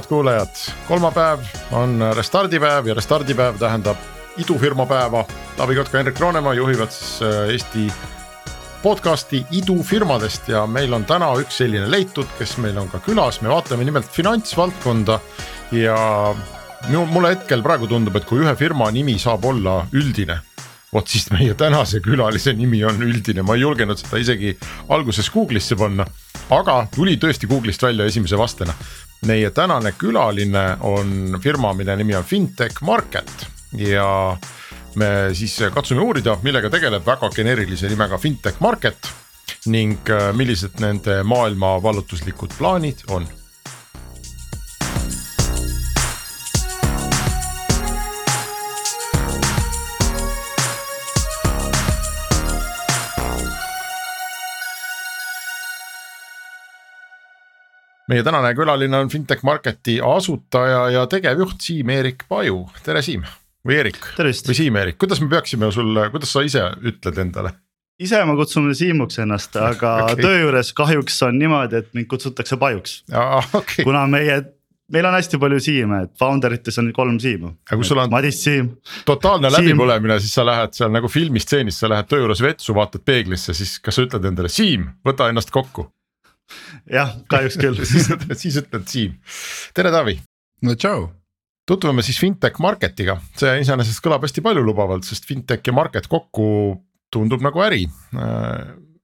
Head kuulajad, kolmapäev on restardipäev ja restardipäev tähendab idufirma päeva. Taavi Kotka, Henrik Roonemaa juhivad siis äh, Eesti podcast'i idufirmadest ja meil on täna üks selline leitud, kes meil on ka külas, me vaatame nimelt finantsvaldkonda ja mulle hetkel praegu tundub, et kui ühe firma nimi saab olla üldine vot siis meie tänase külalise nimi on üldine, ma ei julgenud seda isegi alguses Google'isse panna. aga tuli tõesti Google'ist välja esimese vastena meie tänane külaline on firma, mille nimi on Fintech Market. Ja me siis katsume uurida, millega tegeleb väga geneerilise nimega Fintech Market ning äh, millised nende maailma vallutuslikud plaanid on meie tänane külaline on Fintech Marketi asutaja ja tegevjuht Siim-Erik Paju, tere Siim või Erik. või Siim-Erik, kuidas me peaksime sulle, kuidas sa ise ütled endale? ise ma kutsun Siimuks ennast, aga okay. töö juures kahjuks on niimoodi, et mind kutsutakse Pajuks. Okay. kuna meie meil on hästi palju siime, et founder ites on kolm siimu. On... Madis Siim. totaalne läbipõlemine, siis sa lähed seal nagu filmistseenis, sa lähed töö juures vetsu, vaatad peeglisse, siis kas sa ütled endale Siim, võta ennast kokku jah, kahjuks küll siis, ütled Siim, tere Taavi. no tšau. tutvume siis Fintech Marketiga, see iseenesest kõlab hästi paljulubavalt, sest Fintech ja Market kokku tundub nagu äri.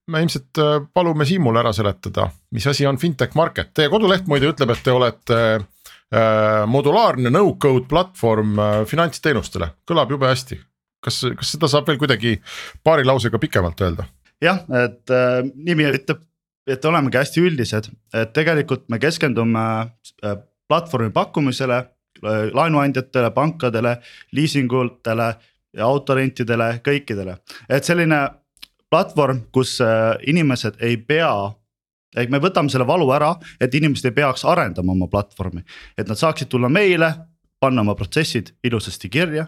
me ilmselt äh, palume Siimul ära seletada, mis asi on Fintech Market, teie koduleht muide ütleb, et te olete äh, modulaarne no-code platvorm äh, finantsteenustele, kõlab jube hästi. kas, kas seda saab veel kuidagi paari lausega pikemalt öelda? jah, et äh, nimi ütleb et olemegi hästi üldised, et tegelikult me keskendume äh, platvormi pakkumisele äh, laenuandjatele, pankadele, liisingutele ja autorentidele, kõikidele, et selline platvorm, kus äh, inimesed ei pea ehk me võtame selle valu ära, et inimesed ei peaks arendama oma platvormi, et nad saaksid tulla meile, panna oma protsessid ilusasti kirja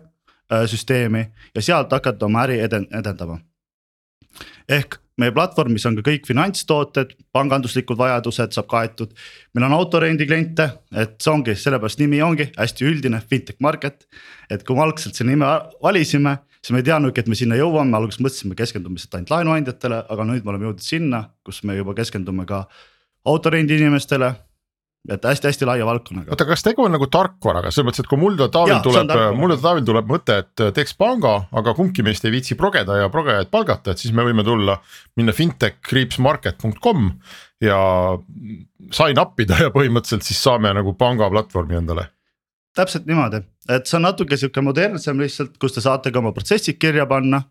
süsteemi ja sealt hakata oma äri eden-, edendama. ehk meie platvormis on ka kõik finantstooted, panganduslikud vajadused saab kaetud. meil on autorendi kliente, et see ongi, sellepärast nimi ongi hästi üldine fintech market. et kui me algselt selle nime valisime, siis me ei teadnudki, et me sinna jõuame, alguses mõtlesime, keskendume lihtsalt ainult laenuandjatele, aga nüüd me oleme jõudnud sinna, kus me juba keskendume ka autorendi inimestele et hästi-hästi laia valdkonnaga. oota, kas tegu on nagu tarkvaraga, selles mõttes, et kui mul Taavil tuleb, mul Taavil tuleb mõte, et teeks panga, aga kumbki meist ei viitsi progeda ja progejaid palgata, et siis me võime tulla. minna fintech-market.com ja sign up ida ja põhimõtteliselt siis saame nagu panga platvormi endale. täpselt niimoodi, et see on natuke sihuke modernsem lihtsalt, kus te saate ka oma protsessid kirja panna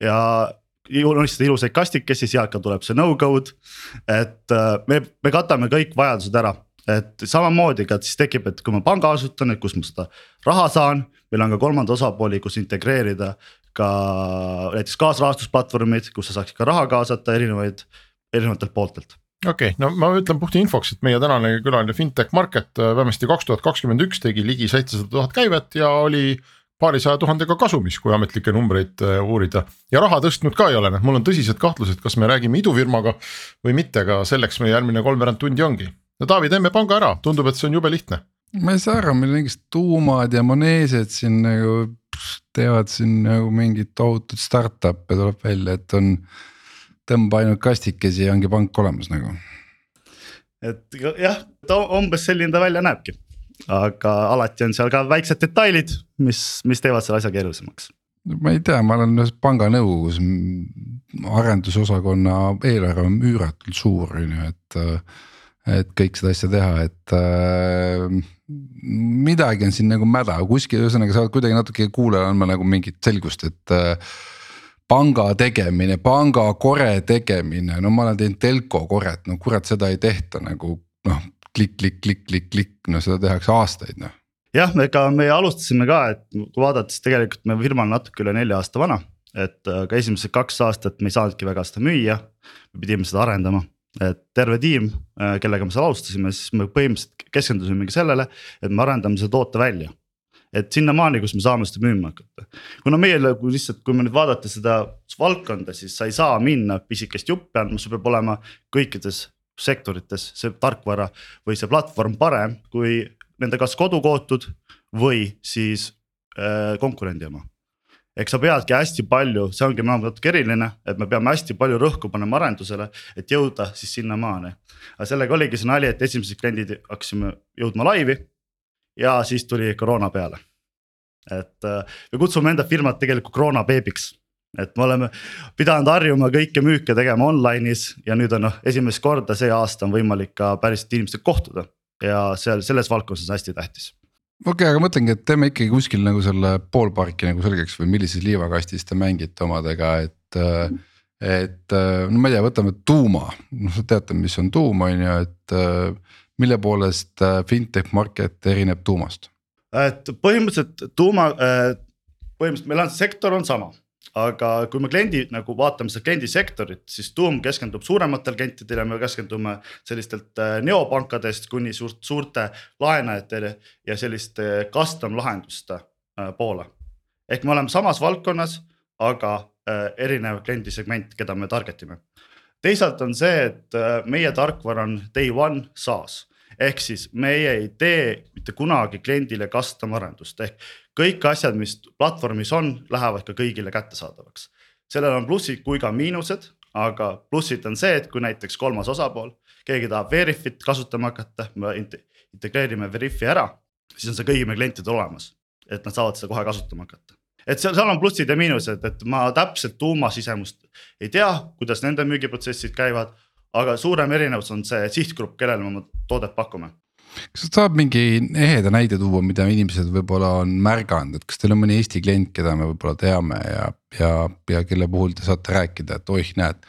ja joonistada ilusaid kastikesi, sealt ka tuleb see no-code. et äh, me, me katame kõik vajadused ära et samamoodi ka siis tekib, et kui ma panga asutan, et kus ma seda raha saan, meil on ka kolmanda osapooli, kus integreerida ka näiteks kaasrahastusplatvormid, kus sa saaksid ka raha kaasata erinevaid, erinevatelt pooltelt. Okei okay,, no ma ütlen puht infoks, et meie tänane külaline Fintech Market äh, vähemasti kaks tuhat kakskümmend üks tegi ligi seitsesada tuhat käivet ja oli paarisaja tuhandega kasumis, kui ametlikke numbreid äh, uurida. ja raha tõstnud ka ei ole, nii et mul on tõsised kahtlused, kas me räägime idufirmaga või mitte, aga selleks meie järgmine kolmveerand tundi ongi no Taavi, teeme panga ära, tundub, et see on jube lihtne. ma ei saa aru, meil mingid tuumad ja Moneesed siin nagu teevad siin nagu mingit tohutut startup'e tuleb välja, et on. tõmba ainult kastikesi ja ongi pank olemas nagu. et jah, umbes selline ta välja näebki, aga alati on seal ka väiksed detailid, mis, mis teevad selle asja keerulisemaks ma ei tea, ma olen ühes panga nõukogus, arendusosakonna eelarve on üüratult suur, on ju, et et kõik seda asja teha, et äh, midagi on siin nagu mäda, kuskil ühesõnaga sa oled kuidagi natuke kuulajale andma nagu mingit selgust, et äh, panga tegemine, panga kore tegemine, no ma olen teinud telko koret, no kurat, seda ei tehta nagu noh, klikk, klikk, klikk, klikk, klikk, no seda tehakse aastaid noh jah, ega me alustasime ka, et kui vaadata, siis tegelikult me firma on natuke üle nelja aasta vana. et aga esimesed kaks aastat me ei saanudki väga seda müüa, me pidime seda arendama. Et terve tiim, kellega me seal alustasime, siis me põhimõtteliselt keskendusimegi sellele, et me arendame selle toote välja et sinnamaani, kus me saame seda müüma hakata. kuna meil kui lihtsalt, kui me nüüd vaadata seda valdkonda, siis sa ei saa minna pisikest juppi andma, sul peab olema kõikides sektorites see tarkvara või see platvorm parem kui nende kas kodukootud või siis äh, konkurendi oma. Eks sa peadki hästi palju, see ongi natuke eriline, et me peame hästi palju rõhku panema arendusele, et jõuda siis sinnamaani. aga sellega oligi see nali, et esimesed kliendid hakkasime jõudma laivi ja siis tuli koroona peale. et äh, me kutsume enda firmat tegelikult koroona beebiks et me oleme pidanud harjuma kõike müüke tegema online'is ja nüüd on noh, esimest korda see aasta on võimalik ka päriselt inimestega kohtuda ja seal selles valdkonnas on hästi tähtis okei okay,, aga mõtlengi, et teeme ikkagi kuskil nagu selle poolparki nagu selgeks või millises liivakastis te mängite omadega, et. et no ma ei tea, võtame tuuma, noh te teate, mis on tuum, on ju, et mille poolest fintech market erineb tuumast? et põhimõtteliselt tuuma, põhimõtteliselt meil on sektor on sama aga kui me kliendi nagu vaatame seda kliendisektorit, siis Tuum keskendub suurematele klientidele, me keskendume sellistelt äh, neopankadest kuni suurt, suurte laenajatele ja selliste custom lahenduste äh, poole. ehk me oleme samas valdkonnas, aga äh, erinev kliendisegment, keda me target ime. teisalt on see, et meie tarkvara on day one SaaS ehk siis meie ei tee mitte kunagi kliendile custom arendust ehk kõik asjad, mis platvormis on, lähevad ka kõigile kättesaadavaks. sellel on plussid kui ka miinused, aga plussid on see, et kui näiteks kolmas osapool, keegi tahab Veriffit kasutama hakata, me integreerime Veriffi ära, siis on see kõigil meie klientidel olemas, et nad saavad seda kohe kasutama hakata et seal, seal on plussid ja miinused, et ma täpselt tuumasisemust ei tea, kuidas nende müügiprotsessid käivad. aga suurem erinevus on see sihtgrupp, kellele me oma toodet pakume kas sa saad mingi eheda näide tuua, mida inimesed võib-olla on märganud, et kas teil on mõni Eesti klient, keda me võib-olla teame ja, ja, ja kelle puhul te saate rääkida, et oih, näed.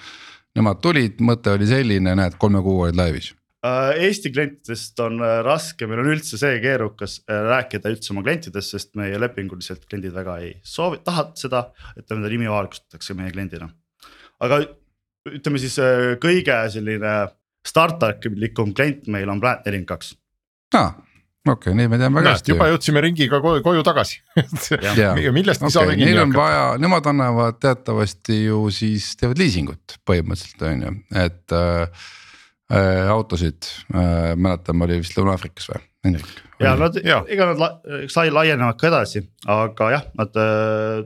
Nemad tulid, mõte oli selline, näed, kolme kuuga olid laivis äh, Eesti klientidest on äh, raske, meil on üldse see keerukas äh, rääkida üldse oma klientidest, sest meie lepinguliselt kliendid väga ei soovi, tahavad seda, et nende nimi avalikustatakse meie kliendina. aga ütleme siis kõige selline startup likum klient meil on Plant nelikümmend kaks aa, okei okay,, neid me teame väga hästi. juba jõudsime ringiga koju, koju tagasi millestki okay, saame kinni hakata. vaja, nemad annavad teatavasti ju siis teevad liisingut põhimõtteliselt on ju, et äh, äh, autosid äh, mäletan, oli vist Lõuna-Aafrikas või, Hendrik? ja nad, ega nad la, sai laienevad ka edasi, aga jah, nad äh,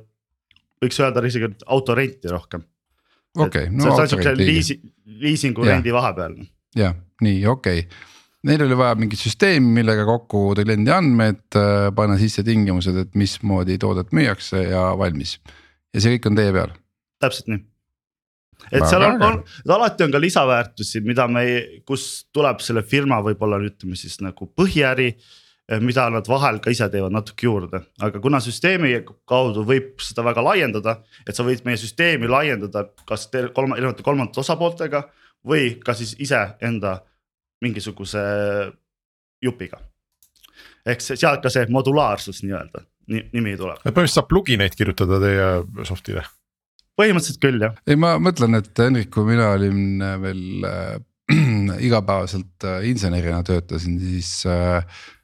võiks öelda isegi autorenti rohkem. okei okay,, no autorenti. liisi, liisingu rendi vahepeal. jah, nii okei okay Neil oli vaja mingit süsteemi, millega kokku koguda kliendi andmed, äh, panna sisse tingimused, et mismoodi toodet müüakse ja valmis. ja see kõik on teie peal. täpselt nii. et Väga seal on, on, alati on ka lisaväärtusi, mida me, kus tuleb selle firma võib-olla ütleme siis nagu põhiäri eh, mida nad vahel ka ise teevad natuke juurde, aga kuna süsteemi kaudu võib seda väga laiendada, et sa võid meie süsteemi laiendada kas kolm, erinevate kolmandate osapooltega või ka siis iseenda mingisuguse jupiga. ehk sealt ka see modulaarsus nii-öelda, nimi tuleb. põhimõtteliselt saab plugineid kirjutada teie soft'ile? põhimõtteliselt küll jah. ei, ma mõtlen, et Hendrik, kui mina olin äh, veel äh, igapäevaselt äh, insenerina töötasin, siis äh,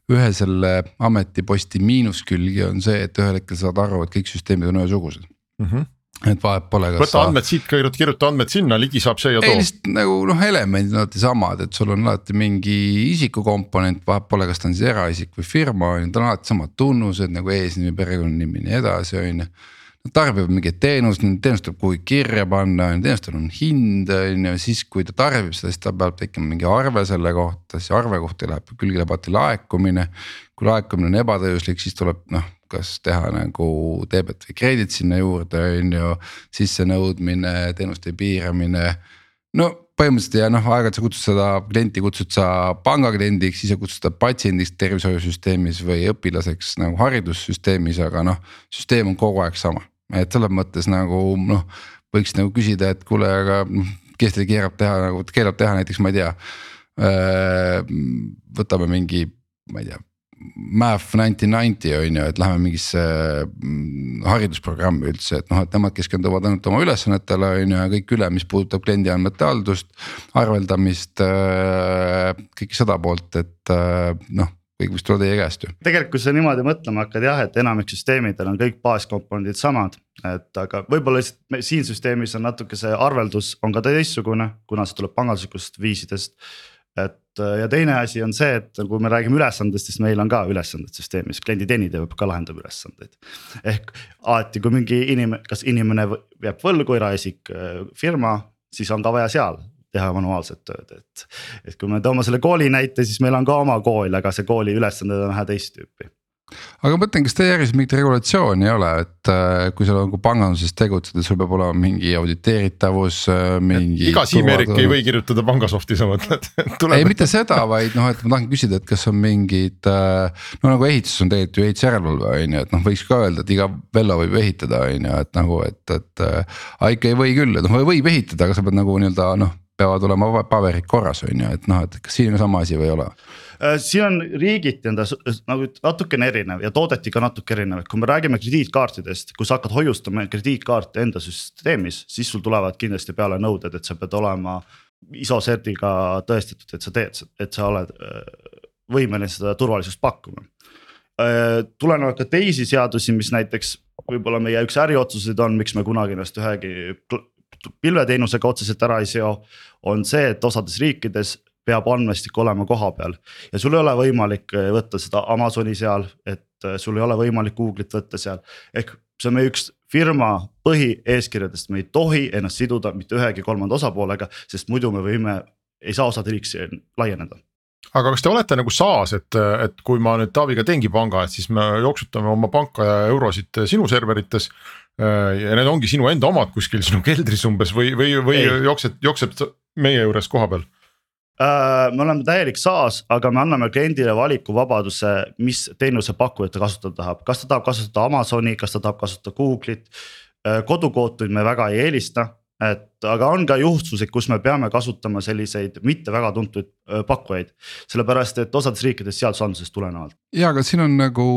ühe selle ametiposti miinuskülgi on see, et ühel hetkel saad aru, et kõik süsteemid on ühesugused mm. -hmm et vahet pole. võta sa... andmed siit, kirjuta andmed sinna, ligi saab see ja too. ei lihtsalt nagu noh, elemendid on alati samad, et sul on alati mingi isikukomponent, vahet pole, kas ta on siis eraisik või firma on ju, tal on alati samad tunnused nagu eesnimi, perekonnanimi ja nii edasi, on ju. Nad tarbivad mingeid teenust, teenust tuleb kuhugi kirja panna, teenustel on hind on ju, siis kui ta tarbib seda, siis tal peab tekkima mingi arve selle kohta, siis arve kohta läheb külge läheb alati laekumine. kui laekumine on ebatäiuslik, siis tuleb noh kas teha nagu debet või credit sinna juurde, on ju. sissenõudmine, teenuste piiramine. no põhimõtteliselt ja noh, aeg-ajalt sa kutsud seda klienti, kutsud sa pangakliendiks, sa kutsud ta patsiendiks tervishoiusüsteemis või õpilaseks nagu haridussüsteemis, aga noh. süsteem on kogu aeg sama, et selles mõttes nagu noh, võiks nagu küsida, et kuule, aga kes teil keerab teha nagu, keelab teha näiteks, ma ei tea. võtame mingi, ma ei tea Math nineteen ninety on ju, et läheme mingisse mm, haridusprogrammi üldse, et noh, et nemad keskenduvad ainult oma ülesannetele on ju ja kõik üle, mis puudutab kliendi andmete haldust. arveldamist, äh, kõike seda poolt, et äh, noh kõik võiks tulla teie käest ju. tegelikult, kui sa niimoodi mõtlema hakkad jah, et enamik süsteemidel on kõik baaskomponendid samad, et aga võib-olla lihtsalt siin süsteemis on natuke see arveldus on ka teistsugune, kuna see tuleb panganduslikust viisidest. Et ja teine asi on see, et kui me räägime ülesandest, siis meil on ka ülesanded süsteemis, kliendi teenindaja ka lahendama ülesandeid. ehk alati, kui mingi inimene, kas inimene jääb võlgu, eraisik, firma, siis on ka vaja seal teha manuaalset tööd, et. et kui me toome selle kooli näite, siis meil on ka oma kool, aga see kooli ülesanded on vähe teist tüüpi aga ma mõtlen, kas teie järgis mingit regulatsiooni ei ole, et äh, kui sa nagu panganduses tegutsed, sul peab olema mingi auditeeritavus, äh, mingi. iga siimerik ei või kirjutada Pangasofti, sa mõtled ei, mitte seda, vaid noh, et ma tahan küsida, et kas on mingid äh,. no nagu ehituses on tegelikult ju ehitusjärelevalve on ju, et noh, võiks ka öelda, et iga Vello võib ehitada, on ju, et nagu, et, et aga ikka ei või küll, et noh, võib ehitada, aga sa pead nagu nii-öelda noh peavad olema paberid korras, on ju, et noh, et kas siin on sama asi või ei ole? Äh, siin on riigiti on ta nagu natukene erinev ja toodeti ka natuke erinev, et kui me räägime krediitkaartidest, kui sa hakkad hoiustama krediitkaarte enda süsteemis, siis sul tulevad kindlasti peale nõuded, et sa pead olema. ISO cert'iga tõestatud, et sa teed, et sa oled äh, võimeline seda turvalisust pakkuma. Äh, tulenevalt ka teisi seadusi, mis näiteks võib-olla meie üks äriotsuseid on, miks me kunagi ennast ühegi pilveteenusega otseselt ära ei seo. on see, et osades riikides peab andmestik olema kohapeal ja sul ei ole võimalik eh, võtta seda Amazoni seal, et eh, sul ei ole võimalik Google'it võtta seal. ehk see on meie üks firma põhieeskirjadest, me ei tohi ennast siduda mitte ühegi kolmanda osapoolega, sest muidu me võime, ei saa osade riik laieneda aga kas te olete nagu SaaS, et, et kui ma nüüd Taaviga teengi panga, et siis me jooksutame oma panka ja eurosid sinu serverites. Ja need ongi sinu enda omad kuskil sinu keldris umbes või, või, või Ei. jookseb, jookseb meie juures koha peal? Äh, me oleme täielik SaaS, aga me anname kliendile valikuvabaduse, mis teenusepakkujat ta kasutada tahab, kas ta tahab kasutada Amazoni, kas ta tahab kasutada Google'it. Äh, kodukootuid me väga ei eelista et aga on ka juhtusid, kus me peame kasutama selliseid mitte väga tuntud pakkujaid. sellepärast, et osades riikides seadusandlusest tulenevalt. ja, aga siin on nagu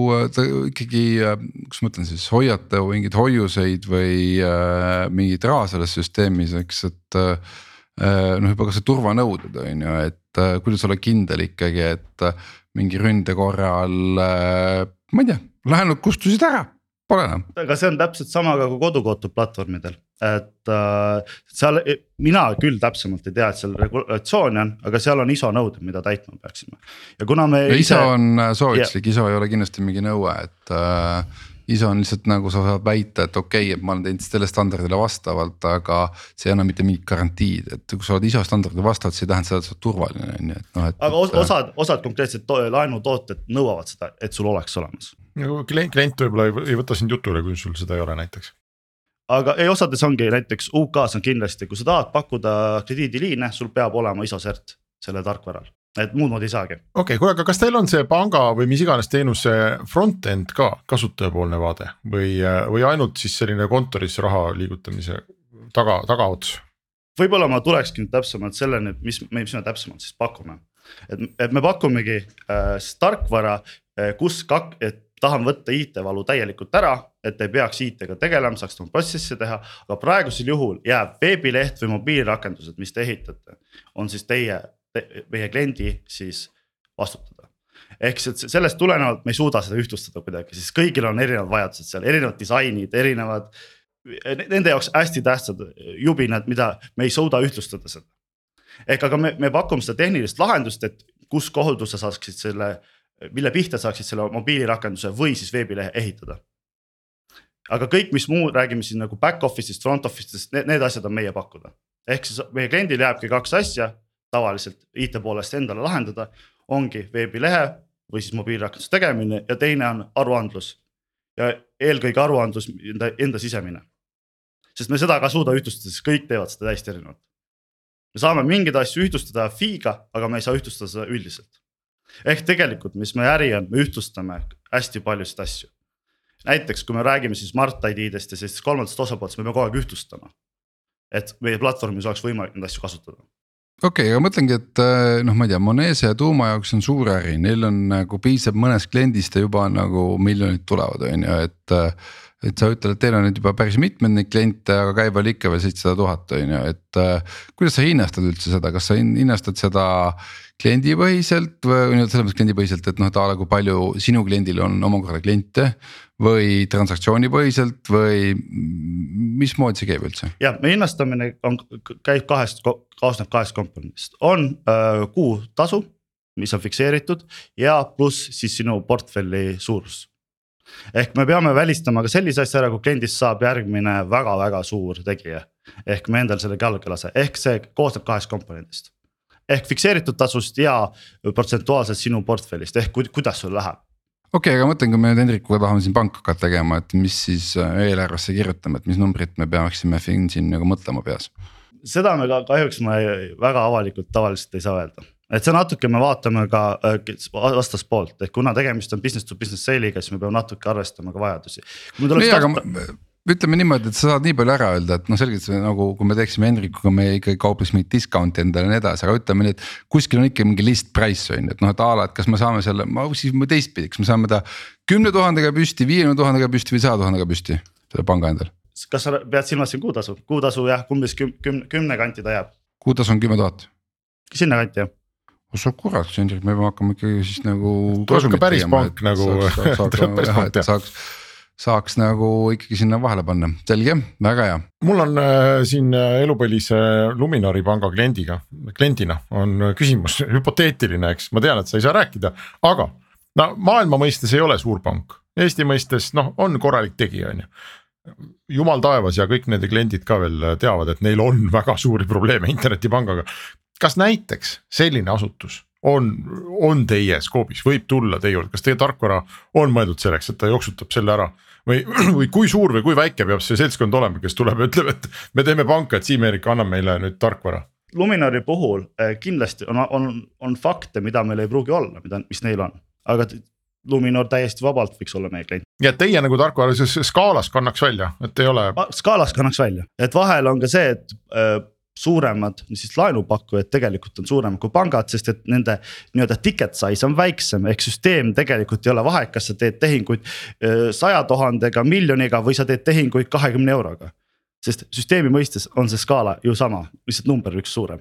ikkagi, kuidas ma ütlen siis hoiate mingeid hoiuseid või äh, mingit raha selles süsteemis, eks, et äh,. Noh, juba ka see turvanõuded on ju, et äh, kuidas olla kindel ikkagi, et mingi ründe korral äh, ma ei tea, laenud kustusid ära pole enam. aga see on täpselt sama ka kui kodukootud platvormidel, et äh, seal mina küll täpsemalt ei tea, et seal regulatsiooni on, aga seal on ISO nõuded, mida täitma peaksime. ja kuna me. ISO ise... on äh, soovituslik ISO ei ole kindlasti mingi nõue, et äh, ISO on lihtsalt nagu sa saad väita, et okei okay,, et ma olen teinud sellele standardile vastavalt, aga see ei anna mitte mingit garantiid, et kui sa oled ISO standardile vastavalt, see ei tähenda seda, et sa oled turvaline on ju, et noh, et. aga osad, osad konkreetsed laenutooted nõuavad seda, et sul oleks olemas. nagu klient, klient võib-olla ei, ei võta sind jutule, kui sul seda ei ole näiteks aga ei, osades ongi näiteks UK-s on kindlasti, kui sa tahad pakkuda krediidiliine, sul peab olema ISO cert sellel tarkvaral et muud moodi ei saagi. okei okay,, kuule, aga kas teil on see panga või mis iganes teenuse front-end ka kasutajapoolne vaade või, või ainult siis selline kontoris raha liigutamise taga, tagaots? võib-olla ma tulekski nüüd täpsemalt selleni, et mis, mis me täpsemalt siis pakume. et, et me pakumegi äh, tarkvara äh,, kus kak-, et tahan võtta IT-valu täielikult ära, et ei peaks IT-ga tegelema, saaks oma protsessi teha. aga praegusel juhul jääb veebileht või mobiilirakendused, mis te ehitate, on siis teie meie kliendi siis vastutada. ehk siis sellest tulenevalt me ei suuda seda ühtlustada kuidagi, siis kõigil on erinevad vajadused seal, erinevad disainid, erinevad. Nende jaoks hästi tähtsad jubinad, mida me ei suuda ühtlustada seda. ehk aga me, me pakume seda tehnilist lahendust, et kus kaudu sa saaksid selle, mille pihta saaksid selle mobiilirakenduse või siis veebilehe ehitada aga kõik, mis muu, räägime siin nagu back office'ist, front office'ist, need asjad on meie pakkuda. ehk siis meie kliendil jääbki kaks asja, tavaliselt IT poolest endale lahendada, ongi veebilehe või siis mobiilirakenduse tegemine ja teine on aruandlus. ja eelkõige aruandlus enda, enda sisemine. sest me seda ka ei suuda ühtlustada, sest kõik teevad seda täiesti erinevalt. me saame mingeid asju ühtlustada FI-ga, aga me ei saa ühtlustada seda üldiselt. ehk tegelikult, mis meie äri on, me ühtlustame hästi paljusid asju. näiteks kui me räägime siis Smart ID-dest ja sellistest kolmandatest osapooltest, me peame kogu aeg ühtlustama. et meie platvormis oleks võimalik neid asju kasutada okei okay,, aga mõtlengi, et äh, noh, ma ei tea, Monese ja Tuuma jaoks on suur äri, neil on nagu piisab mõnest kliendist ja juba nagu miljonid tulevad, on ju, et. Et sa ütled, et teil on nüüd juba päris mitmeid neid kliente, aga käive oli ikka veel seitsesada tuhat, on ju, et äh, kuidas sa hinnastad üldse seda, kas sa hin- hinnastad seda kliendipõhiselt või nii-öelda selles mõttes kliendipõhiselt, et noh, et a la kui palju sinu kliendil on omakorda kliente. või transaktsioonipõhiselt või mismoodi see käib üldse? ja meie hinnastamine on, käib kahest, koosneb kahest komponendist, on äh, kuutasu, mis on fikseeritud ja pluss siis sinu portfelli suurus. Ehk me peame välistama ka sellise asja ära, kui kliendist saab järgmine väga-väga suur tegija. ehk me endal selle jalga ei lase, ehk see koosneb kahest komponendist. ehk fikseeritud tasust ja protsentuaalselt sinu portfellist ehk ku- kuidas sul läheb okei okay,, aga mõtlen, kui me nüüd Hendrikuga tahame siin panka hakata tegema, et mis siis äh, eelarvesse kirjutame, et mis numbrit me peaksime siin nagu mõtlema peas. seda me ka kahjuks me ei- väga avalikult tavaliselt ei saa öelda. Et see natuke me vaatame ka äh, vastaspoolt, ehk kuna tegemist on business to business sale'iga, siis me peame natuke arvestama ka vajadusi. nii, aga ütleme niimoodi, et sa saad nii palju ära öelda, et noh, selgelt see nagu, kui me teeksime Hendrikuga, me ikkagi kaupleks mingit discount'i endale ja nii edasi, aga ütleme nii, et. kuskil on ikka mingi list price on ju, et noh, et a la, et kas me saame selle, ma siis teistpidi, kas me saame ta. kümne tuhandega püsti, viiekümne tuhandega püsti või saja tuhandega püsti, selle panga endal. kas sa pead silmas siin kuutasu, kuutasu jah, umbes küm- kümne, kümne kanti ta jääb, kuutasu on kümme tuhat. sinna kanti jah. Oh sa kurat, Hendrik, me peame hakkama ikkagi siis nagu. Tuleb ikka päris tegema, pank nagu- saaks- saaks- et teha. saaks, saaks nagu ikkagi sinna vahele panna, selge, väga hea. mul on äh, siin äh, elupõlise Luminori panga kliendiga, kliendina on äh, küsimus hüpoteetiline, eks, ma tean, et sa ei saa rääkida, aga. no maailma mõistes ei ole suur pank, Eesti mõistes noh, on korralik tegija, on ju. jumal taevas ja kõik nende kliendid ka veel teavad, et neil on väga suuri probleeme internetipangaga. Kas näiteks selline asutus on, on teie skoobis, võib tulla teie juurde, kas teie tarkvara on mõeldud selleks, et ta jooksutab selle ära? või, või kui suur või kui väike peab see seltskond olema, kes tuleb ja ütleb, et me teeme panka, et Siim-Erik annab meile nüüd tarkvara. Luminori puhul eh, kindlasti on, on, on fakte, mida meil ei pruugi olla, mida, mis neil on, aga Luminor täiesti vabalt võiks olla meie klient. ja teie nagu tarkvaralises skaalas kannaks välja, et ei ole. skaalas kannaks välja, et vahel on ka see, et äh, suuremad siis laenupakkujad tegelikult on suuremad kui pangad, sest et nende nii-öelda ticket size on väiksem, ehk süsteem tegelikult ei ole vahet, kas sa teed tehinguid saja tuhandega, miljoniga või sa teed tehinguid kahekümne euroga. sest süsteemi mõistes on see skaala ju sama, lihtsalt number üks suurem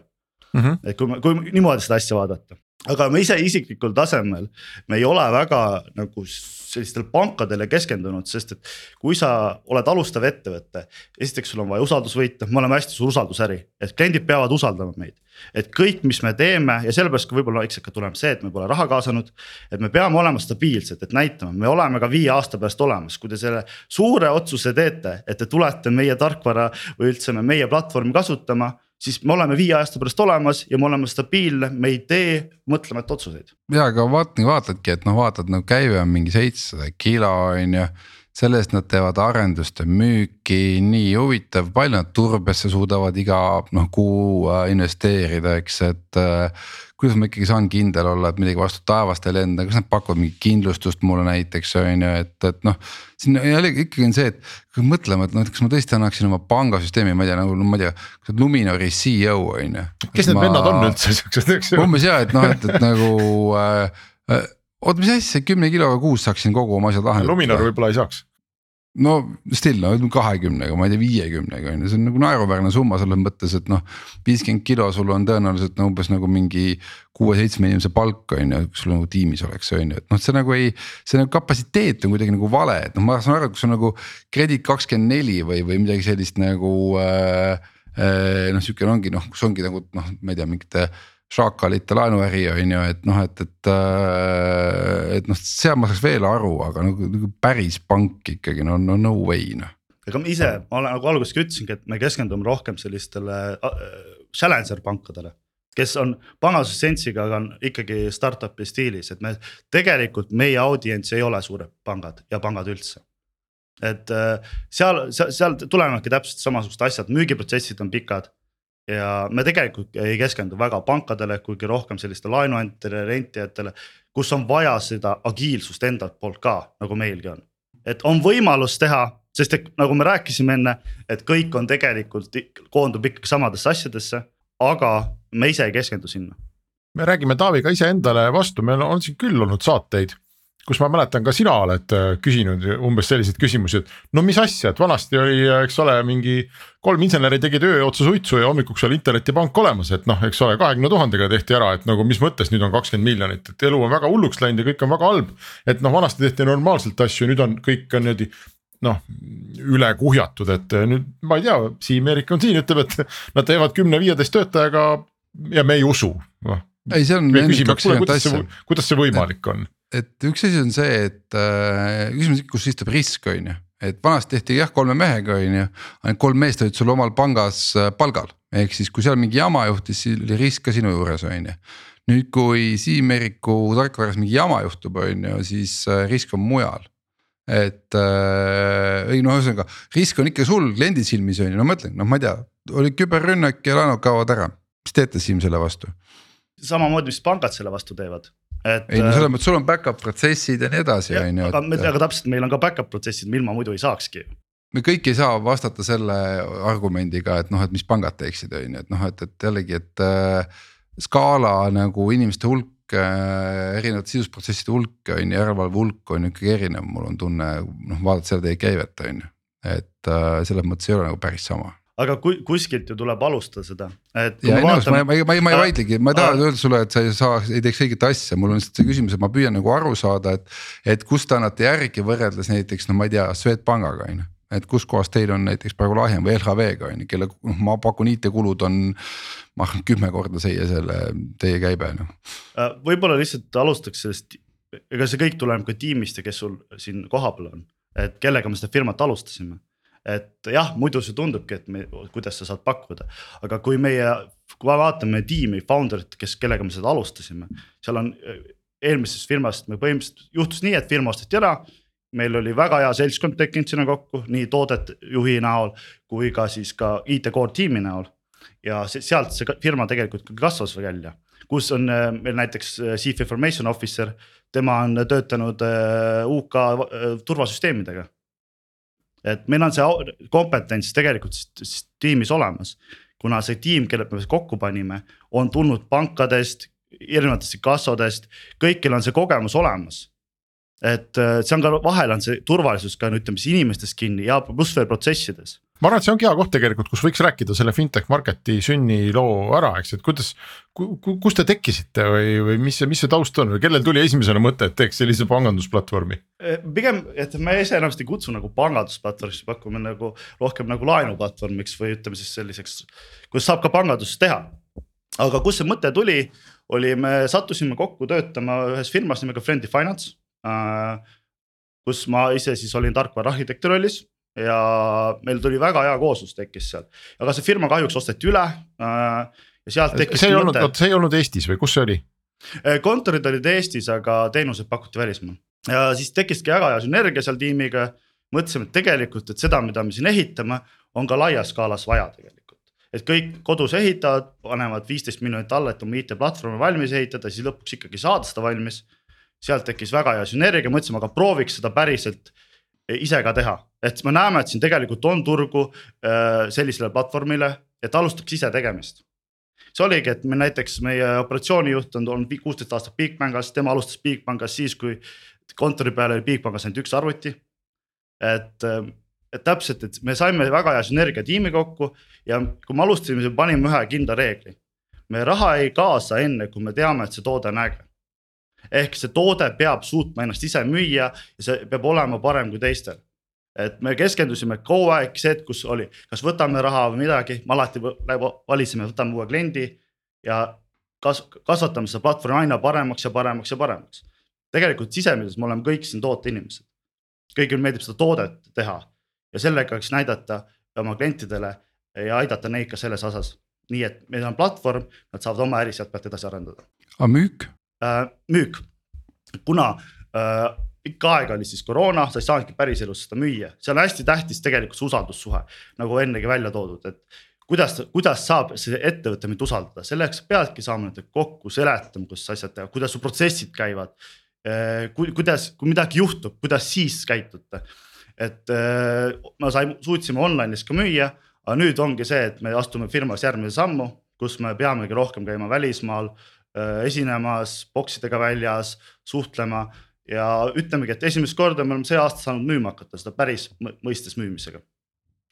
Mm -hmm. et kui kui niimoodi seda asja vaadata. Aga me ise isiklikul tasemel, me ei ole väga nagu sellistele pankadele keskendunud, sest et kui sa oled alustav ettevõte. esiteks, sul on vaja usaldus võita, me oleme hästi suur usaldusäri, et kliendid peavad usaldama meid. et kõik, mis me teeme ja sellepärast ka võib-olla vaikselt ka tuleb see, et me pole raha kaasanud. et me peame olema stabiilsed, et näitama, me oleme ka viie aasta pärast olemas, kui te selle suure otsuse teete, et te tulete meie tarkvara või üldse meie platvormi kasutama siis me oleme viie aasta pärast olemas ja me oleme stabiilne, me ei tee mõtlemata otsuseid. ja aga vaata, vaatadki, et noh, vaatad nagu käive on mingi seitsesada kilo on ju. selle eest nad teevad arendust ja müüki, nii huvitav, palju nad turbesse suudavad iga noh kuu äh, investeerida, eks, et äh, kuidas ma ikkagi saan kindel olla, et midagi vastu taevast ei lenda, kas nad pakuvad mingit kindlustust mulle näiteks on ju, et, et noh. siin jällegi ikkagi on see, et kui mõtlema, et noh, et kas ma tõesti annaksin oma pangasüsteemi, ma ei tea, nagu no, ma ei tea, kas sa oled Luminori CEO on ju. kes need ma... vennad on üldse siuksed, eks ju. umbes ja, et noh, et, et nagu äh, äh, oota, mis asja, kümne kiloga kuus saaksin kogu oma asjad lahendatud. Luminor võib-olla ei saaks. No still no kahekümnega, ma ei tea, viiekümnega on ju, see on nagu naeruväärne summa selles mõttes, et noh. viiskümmend kilo sul on tõenäoliselt no umbes nagu mingi kuue-seitsme inimese palk on ju, kui sul nagu tiimis oleks, on ju, et noh, see nagu ei. see nagu kapatsiteet on kuidagi nagu vale, et noh, ma saan aru, kui sul nagu Credit kakskümmend neli või, või midagi sellist nagu äh, äh, noh, sihuke ongi noh, kus ongi nagu noh, ma ei tea, mingite šaakalite laenuäri on ju, et noh, et, et, et noh, seal ma saaks veel aru, aga nagu, nagu päris pank ikkagi no, no no way noh. ega ma ise, ma olen nagu alguses ka ütlesingi, et me keskendume rohkem sellistele äh, challenger pankadele. kes on pangasusensiga, aga on ikkagi startup'i stiilis, et me tegelikult meie audients ei ole suured pangad ja pangad üldse et äh, seal, seal, seal tulenevadki täpselt samasugused asjad, müügiprotsessid on pikad ja me tegelikult ei keskendu väga pankadele, kuigi rohkem sellistele laenuandjatele, rentijatele, kus on vaja seda agiilsust endalt poolt ka, nagu meilgi on. et on võimalus teha, sest et nagu me rääkisime enne, et kõik on tegelikult koondub ikkagi samadesse asjadesse, aga me ise ei keskendu sinna. me räägime Taaviga iseendale vastu, meil on siin küll olnud saateid kus ma mäletan ka sina oled äh, küsinud umbes selliseid küsimusi, et no mis asja, et vanasti oli, eks ole, mingi kolm inseneri tegid öö otsa suitsu ja hommikuks oli internetipank olemas, et noh, eks ole, kahekümne tuhandega tehti ära, et nagu mis mõttes nüüd on kakskümmend miljonit, et elu on väga hulluks läinud ja kõik on väga halb. et noh, vanasti tehti normaalselt asju, nüüd on kõik on niimoodi noh, üle kuhjatud, et nüüd ma ei tea, Siim-Erik on siin, ütleb, et nad teevad kümne-viieteist töötajaga ja me ei usu, noh. ei, see on. kuidas see võimalik on? Et üks asi on see, et äh, küsimus, kus istub risk, on ju, et vanasti tehti jah kolme mehega, on ju, ainult kolm meest olid sul omal pangas äh, palgal, ehk siis kui seal mingi jama juhtus, siis oli risk ka sinu juures, on ju. nüüd, kui Siim-Eriku tarkvaras mingi jama juhtub, on ju, siis äh, risk on mujal. Et äh, ei noh, ühesõnaga risk on ikka sul kliendi silmis on ju, no ma ütlen, noh, ma ei tea, oli küberrünnak ja laenud kaovad ära, mis teete Siim selle vastu? samamoodi, mis pangad selle vastu teevad et. ei no selles äh, mõttes, sul on back-up protsessid ja nii edasi, on ju. aga, aga täpselt, meil on ka back-up protsessid, ilma muidu ei saakski me kõik ei saa vastata selle argumendiga, et noh, et mis pangad teeksid, on ju, et noh, et, et jällegi, et äh, skaala nagu inimeste hulk äh,. erinevate sisusprotsesside hulk on ju, järelevalve hulk on ikkagi erinev, mul on tunne, noh vaadates seda teie käivet on ju. et äh, selles mõttes ei ole nagu päris sama aga kui kuskilt ju tuleb alustada seda, et. no ma, ma, ma, ma ei vaidlegi, ma ei taha öelda sulle, et sa ei saa, ei teeks õiget asja, mul on lihtsalt see küsimus, et ma püüan nagu aru saada, et. et kust te annate järgi võrreldes näiteks no ma ei tea, Swedbankiga on ju et kus kohas teil on näiteks praegu lahjem või LHV-ga on ju, kelle noh, ma pakun IT-kulud on. ma arvan kümme korda seia selle teie käibe noh. Äh, võib-olla lihtsalt alustaks sellest, ega see kõik tuleneb ka tiimist ja kes sul siin kohapeal on, et kellega me seda firmat alustasime et jah, muidu see tundubki, et me, kuidas sa saad pakkuda, aga kui meie, kui me vaatame tiimi, founder'it, kes, kellega me seda alustasime, seal on eelmisest firmast me põhimõtteliselt juhtus nii, et firma osteti ära. meil oli väga hea seltskond tekkinud sinna kokku, nii toodet juhi näol kui ka siis ka IT core tiimi näol. ja sealt see firma tegelikult ka kasvas välja, kus on äh, meil näiteks äh, chief information officer, tema on töötanud UK turvasüsteemidega et meil on see kompetents tegelikult tiimis olemas. kuna see tiim, kelle me kokku panime, on tulnud pankadest, erinevatest kassodest, kõikjal on see kogemus olemas et äh, see on ka vahel on see turvalisus ka no ütleme siis inimestes kinni ja pluss veel protsessides ma arvan, et see ongi hea koht tegelikult, kus võiks rääkida selle fintech market'i sünniloo ära, eks, et kuidas ku,. Ku, kus te tekkisite või, või mis see, mis see taust on või kellel tuli esimesena mõte, et teeks sellise pangandusplatvormi? Eh, pigem, et me iseenesest ei kutsu nagu pangandusplatvormiks, pakume nagu rohkem nagu laenuplatvormiks või ütleme siis selliseks, kus saab ka pangandust teha. aga kust see mõte tuli, oli, me sattusime kokku töötama ühes firmas nimega Friendly Finance äh,. kus ma ise siis olin tarkvaraarhitekti rollis ja meil tuli väga hea kooslus tekkis seal, aga see firma kahjuks osteti üle äh,. ja sealt tekkis. see ei olnud, oota see ei olnud Eestis või kus see oli? Äh, kontorid olid Eestis, aga teenuseid pakuti välismaal ja siis tekkiski väga hea sünergia seal tiimiga. mõtlesime, et tegelikult, et seda, mida me siin ehitame, on ka laias skaalas vaja tegelikult. et kõik kodus ehitavad, panevad viisteist miljonit alla, et oma IT-platvormi valmis ehitada, siis lõpuks ikkagi saada seda valmis. sealt tekkis väga hea sünergia, mõtlesime, aga prooviks seda päriselt ise ka teha, et me näeme, et siin tegelikult on turgu äh, sellisele platvormile, et alustaks ise tegemist. see oligi, et me näiteks meie operatsioonijuht on olnud kuusteist aastat Bigbankas, tema alustas Bigbankas siis, kui kontori peal oli Bigbankas ainult üks arvuti. et, äh, et täpselt, et me saime väga hea sünergia tiimi kokku ja kui me alustasime, panime ühe kindla reegli. me raha ei kaasa enne, kui me teame, et see toode on äge ehk see toode peab suutma ennast ise müüa ja see peab olema parem kui teistel. et me keskendusime kogu aeg see hetk, kus oli, kas võtame raha või midagi, me alati valisime, võtame uue kliendi ja kas-, kasvatame seda platvormi aina paremaks ja paremaks ja paremaks. tegelikult sisemises me oleme kõik siin tooteinimesed. kõigile meeldib seda toodet teha ja sellega siis näidata oma klientidele ja aidata neid ka selles osas. nii et meil on platvorm, nad saavad oma äri sealt pealt edasi arendada. aga müük? Äh, müük, kuna äh, pikka aega oli siis koroona, sa ei saanudki päriselus seda müüa, see on hästi tähtis tegelikult see usaldussuhe nagu ennegi välja toodud, et kuidas, kuidas saab see ettevõte mind usaldada, selleks peadki saama nendega kokku, seletama, kuidas asjad teha, kuidas su protsessid käivad. Äh, kuidas, kui midagi juhtub, kuidas siis käitute, et me saime, suutsime online'is ka müüa, aga nüüd ongi see, et me astume firmas järgmise sammu, kus me peamegi rohkem käima välismaal esinemas, boksidega väljas, suhtlema ja ütlemegi, et esimest korda me oleme see aasta saanud müüma hakata seda päris mõistes müümisega.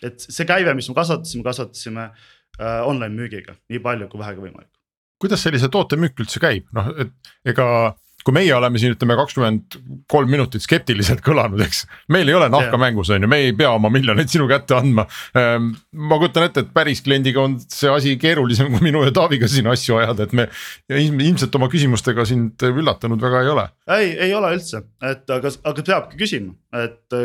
et see käive, mis me kasvatasime, kasvatasime äh, online müügiga nii palju kui vähegi võimalik. kuidas sellise toote müük üldse käib, noh et ega kui meie oleme siin ütleme kakskümmend kolm minutit skeptiliselt kõlanud, eks. meil ei ole nahka yeah. mängus on ju, me ei pea oma miljoneid sinu kätte andma. Ehm, ma kujutan ette, et päris kliendiga on see asi keerulisem kui minu ja Taaviga siin asju ajada, et me ilmselt oma küsimustega sind üllatanud väga ei ole. ei, ei ole üldse, et aga, aga peabki küsima, et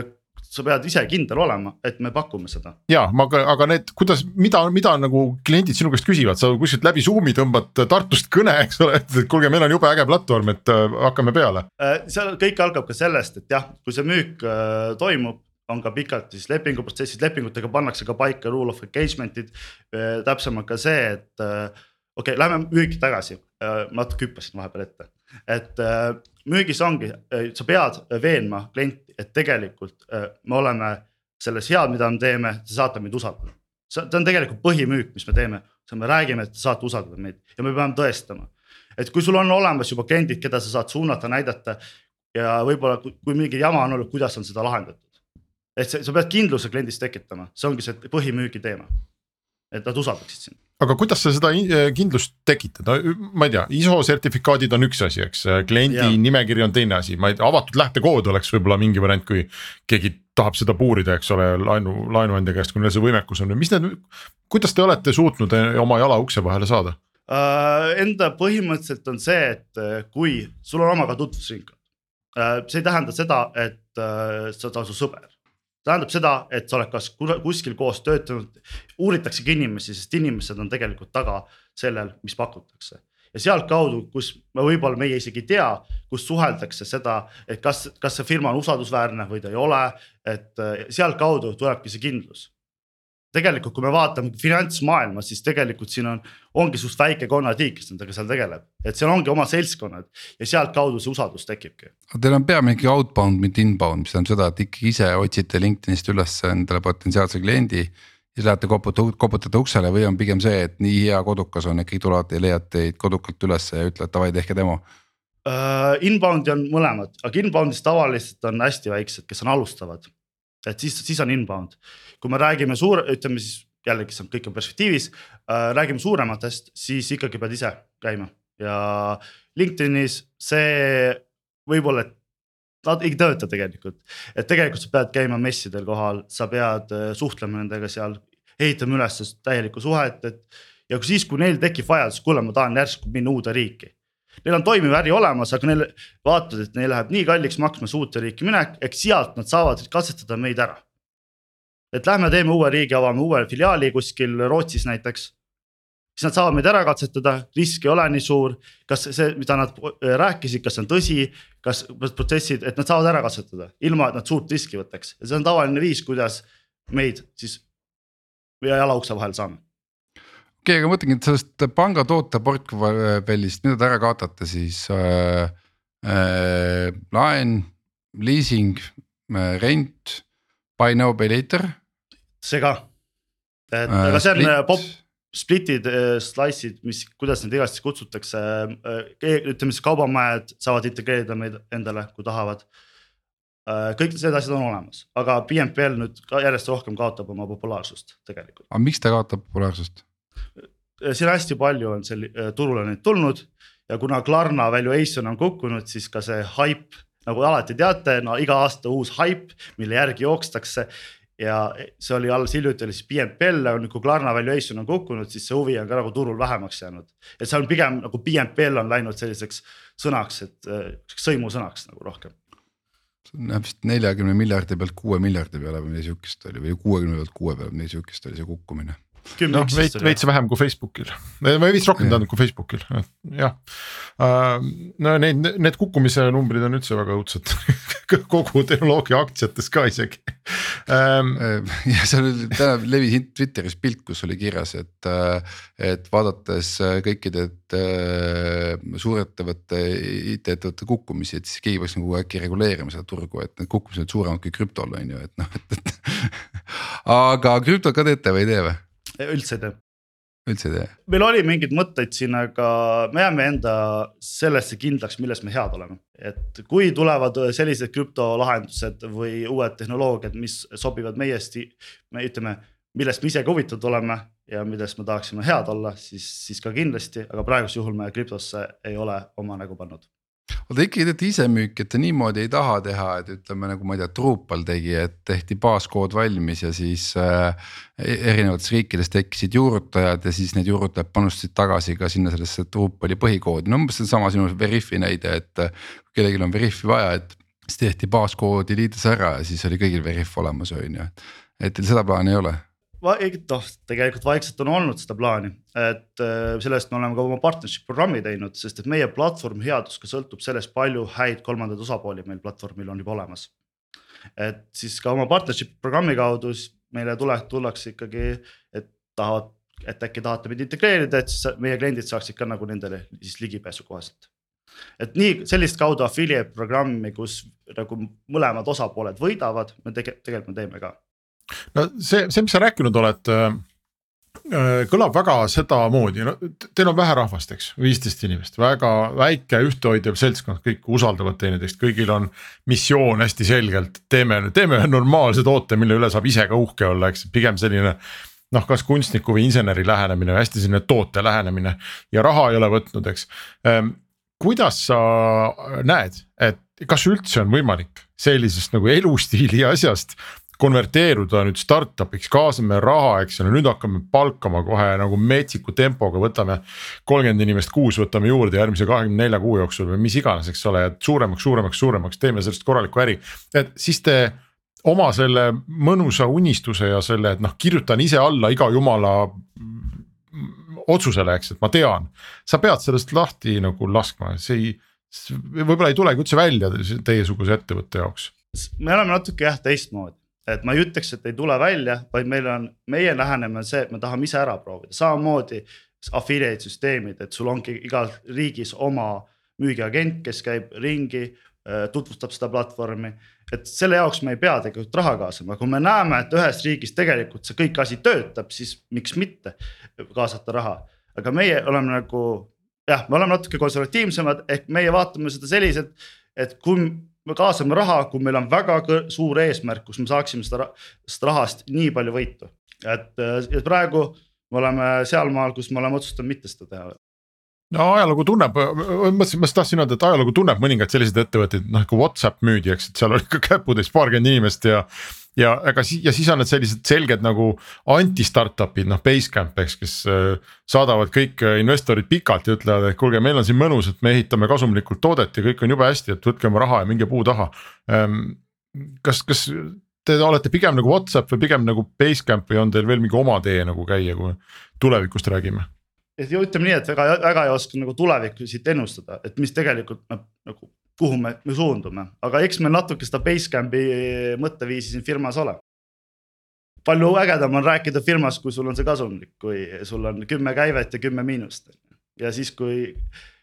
sa pead ise kindel olema, et me pakume seda. ja, aga, aga need, kuidas, mida, mida nagu kliendid sinu käest küsivad, sa kuskilt läbi Zoom'i tõmbad Tartust kõne, eks ole, et kuulge, meil on jube äge platvorm, et äh, hakkame peale. Äh, seal kõik algab ka sellest, et jah, kui see müük äh, toimub on ka pikalt siis lepinguprotsessid, lepingutega pannakse ka paika rule of engagement'id. täpsemalt ka see, et okei okay,, lähme müüki tagasi, natuke hüppasin vahepeal ette, et müügis ongi, sa pead veenma klienti, et tegelikult äh, me oleme selles head, mida me teeme, te saate meid usaldada. see on tegelikult põhimüük, mis me teeme, me räägime, et te saate usaldada meid ja me peame tõestama. et kui sul on olemas juba kliendid, keda sa saad suunata, näidata ja võib-olla kui mingi jama on olnud, kuidas on seda lahendatud. et sa pead kindluse kliendis tekitama, see ongi see põhimüügi teema. Et nad usaldaksid sind. Aga kuidas sa seda eh, kindlust tekitad, no ma ei tea, ISO sertifikaadid on üks asi, eks, kliendi ja. nimekiri on teine asi, ma ei tea, avatud lähtekood oleks võib-olla mingi variant, kui keegi tahab seda puurida, eks ole, laenu, laenuandja käest, kui neil see võimekus on. Või mis need, kuidas te olete suutnud eh, oma jala ukse vahele saada? Uh,? Enda põhimõtteliselt on see, et kui sul on oma ka tutvusringkond uh,, see ei tähenda seda, et uh, sa oled su sõber tähendab seda, et sa oled kas kuskil koos töötanud, uuritaksegi inimesi, sest inimesed on tegelikult taga sellel, mis pakutakse. ja sealtkaudu, kus me võib-olla meie isegi ei tea, kus suheldakse seda, et kas, kas see firma on usaldusväärne või ta ei ole, et sealtkaudu tulebki see kindlus tegelikult, kui me vaatame finantsmaailma, siis tegelikult siin on, ongi suht väike konnatiik, kes nendega seal tegeleb, et seal ongi oma seltskonnad ja sealtkaudu see usaldus tekibki. Teil on peamine ikkagi outbound, mitte inbound, mis tähendab seda, et ikkagi ise otsite LinkedInist üles endale potentsiaalse kliendi. siis lähete koputate, koputate uksele või on pigem see, et nii hea kodukas on, ikkagi tulevad ja leiad teid kodukalt ülesse ja ütlevad davai, tehke demo uh,? Inbound'i on mõlemad, aga inbound'is tavaliselt on hästi väiksed, kes on alustavad et siis, siis on inbound. kui me räägime suur, ütleme siis jällegi see on kõik on perspektiivis äh,, räägime suurematest, siis ikkagi pead ise käima ja LinkedInis see võib-olla, et nad ei tööta tegelikult. et tegelikult sa pead käima messidel kohal, sa pead äh, suhtlema nendega seal, ehitama üles täielikku suhet, et. ja siis, kui neil tekib vajadus, kuule, ma tahan järsku minna uude riiki Neil on toimiv äri olemas, aga neil vaatad, et neil läheb nii kalliks maksma see uute riiki minek, eks sealt nad saavad katsetada meid ära. et lähme teeme uue riigi, avame uue filiaali kuskil Rootsis näiteks. siis nad saavad meid ära katsetada, risk ei ole nii suur, kas see, mida nad rääkisid, kas see on tõsi, kas protsessid, et nad saavad ära katsetada, ilma et nad suurt riski võtaks ja see on tavaline viis, kuidas meid siis jala ukse vahel saame okei okay,, aga mõtlengi, et sellest panga toote portfellist, te ära kaotate siis äh, äh, laen, liising äh,, rent, buy now, pay later. see ka, et äh, aga see on split. Äh, pop, split'id äh,, slice'id, mis, kuidas neid igastahes kutsutakse äh,. ütleme siis kaubamajad saavad integreerida meid endale, kui tahavad äh,. kõik need asjad on olemas, aga BNPL nüüd ka järjest rohkem kaotab oma populaarsust tegelikult. aga miks ta kaotab populaarsust? Siin hästi palju on sel- äh, turule neid tulnud ja kuna Klarna valuation on kukkunud, siis ka see haip nagu alati teate, no iga aasta uus haip, mille järgi jookstakse. ja see oli alles hiljuti oli siis BNPL, kui Klarna valuation on kukkunud, siis see huvi on ka nagu turul vähemaks jäänud. et see on pigem nagu BNPL on läinud selliseks sõnaks, et äh, sõimusõnaks nagu rohkem näeb vist neljakümne miljardi pealt kuue miljardi peale või midagi sihukest oli või kuuekümne pealt kuue peale, midagi sihukest oli see kukkumine noh, veits, veits vähem kui Facebookil või veits rohkem tähendab kui Facebookil, jah. Äh, no need, need kukkumise numbrid on üldse väga õudsed kogu tehnoloogia aktsiates ka isegi ähm,. ja seal täna levis Twitteris pilt, kus oli kirjas, et, äh, et vaadates kõikide äh, suurettevõtte, IT-ettevõtte kukkumisi, et siis keegi peaks nagu äkki reguleerima seda turgu, et need kukkumised suuremad kui krüptol on ju, et noh, et, et aga krüptot ka teete või ei tee või? Üldse ei tee üldse ei tee? meil oli mingeid mõtteid siin, aga me jääme enda sellesse kindlaks, milles me head oleme. et kui tulevad sellised krüptolahendused või uued tehnoloogiad, mis sobivad meie me ütleme, millest me ise ka huvitatud oleme ja milles me tahaksime head olla, siis, siis ka kindlasti, aga praegusel juhul me krüptosse ei ole oma nägu pannud aga te ikkagi teete ise müüki, et te niimoodi ei taha teha, et ütleme nagu ma ei tea, Drupal tegi, et tehti baaskood valmis ja siis äh, e-, erinevates riikides tekkisid juurutajad ja siis need juurutajad panustasid tagasi ka sinna sellesse Drupali põhikoodi, no umbes seesama sinu Veriffi näide, et. kui kellelgi on Veriffi vaja, et siis tehti baaskoodi liides ära ja siis oli kõigil Veriff olemas, on ju, et teil seda plaani ei ole noh, tegelikult vaikselt on olnud seda plaani, et äh, sellest me oleme ka oma partnership programmi teinud, sest et meie platvormi headus ka sõltub sellest, palju häid kolmandaid osapooli meil platvormil on juba olemas. et siis ka oma partnership programmi kaudu meile tule, tullakse ikkagi, et tahavad, et äkki tahate meid integreerida, et siis meie kliendid saaksid ka nagu nendele siis ligipääsu kohaselt et nii sellist kaudu affiliate programmi, kus nagu mõlemad osapooled võidavad, me tege-, tegelikult me teeme ka no see, see, mis sa rääkinud oled äh, äh, kõlab väga sedamoodi, no teil on vähe rahvast, eks, viisteist inimest, väga väike ühtehoidev seltskond, kõik usaldavad teineteist, kõigil on missioon hästi selgelt, teeme, teeme ühe normaalse toote, mille üle saab ise ka uhke olla, eks, pigem selline. noh, kas kunstniku või inseneri lähenemine, hästi selline toote lähenemine ja raha ei ole võtnud, eks. Ähm, kuidas sa näed, et kas üldse on võimalik sellisest nagu elustiili asjast konverteeruda nüüd startup'iks, kaasame raha, eks ole, nüüd hakkame palkama kohe nagu metsiku tempoga, võtame. kolmkümmend inimest kuus võtame juurde järgmise kahekümne nelja kuu jooksul või mis iganes, eks ole, et suuremaks, suuremaks, suuremaks, teeme sellest korralikku äri. et siis te oma selle mõnusa unistuse ja selle, et noh, kirjutan ise alla iga jumala otsusele, eks, et ma tean. sa pead sellest lahti nagu laskma, see ei, võib-olla ei tulegi üldse välja teiesuguse ettevõtte jaoks. me oleme natuke jah teistmoodi et ma ei ütleks, et ei tule välja, vaid meil on, meie lähenemine on see, et me tahame ise ära proovida, samamoodi affiliate süsteemid, et sul ongi igal riigis oma müügiagent, kes käib ringi, äh, tutvustab seda platvormi. et selle jaoks me ei pea tegelikult raha kaasama, kui me näeme, et ühes riigis tegelikult see kõik asi töötab, siis miks mitte kaasata raha. aga meie oleme nagu jah, me oleme natuke konservatiivsemad, ehk meie vaatame seda selliselt, et kui me kaasame raha, kui meil on väga suur eesmärk, kus me saaksime seda, sellest rahast nii palju võitu. et ja praegu me oleme sealmaal, kus me oleme otsustanud mitte seda teha no ajalugu tunneb, ma tahtsin öelda, et ajalugu tunneb mõningaid selliseid ettevõtteid, noh kui Whatsapp müüdi, eks, et seal oli ka käputäis paarkümmend inimest ja ja aga siis ja siis on need sellised selged nagu anti-startup'id noh, Basecamp eks, kes äh, saadavad kõik äh, investorid pikalt ja ütlevad, et kuulge, meil on siin mõnus, et me ehitame kasumlikult toodet ja kõik on jube hästi, et võtke oma raha ja minge puu taha. Ähm, kas, kas te olete pigem nagu Whatsapp või pigem nagu Basecamp või on teil veel mingi oma tee nagu käia, kui tulevikust räägime? et ütleme nii, et väga, väga ei oska nagu tulevikku siit ennustada, et mis tegelikult nagu kuhu me, me suundume, aga eks meil natuke seda Basecamp'i mõtteviisi siin firmas ole. palju ägedam on rääkida firmas, kui sul on see kasumlik, kui sul on kümme käivet ja kümme miinust. ja siis, kui,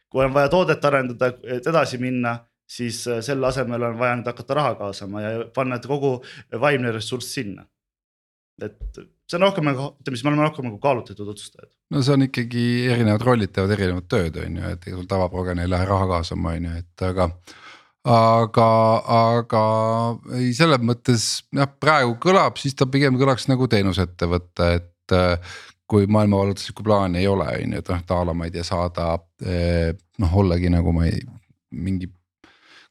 kui on vaja toodet arendada, et edasi minna, siis äh, selle asemel on vaja nüüd hakata raha kaasama ja panna kogu vaimne ressurss sinna. et see on rohkem nagu, ütleme siis me oleme rohkem nagu kaalutletud otsustajad. no see on ikkagi erinevad rollid teevad erinevat tööd, on ju, et ega sul tavaprogramm ei lähe raha kaasama, on ju, et aga. aga, aga ei, selles mõttes jah, praegu kõlab, siis ta pigem kõlaks nagu teenusettevõte, et äh, kui maailmavalutuslikku plaani ei ole, on ju, et noh, ta a la ma ei tea, saada eh, noh, ollagi nagu ma ei, mingi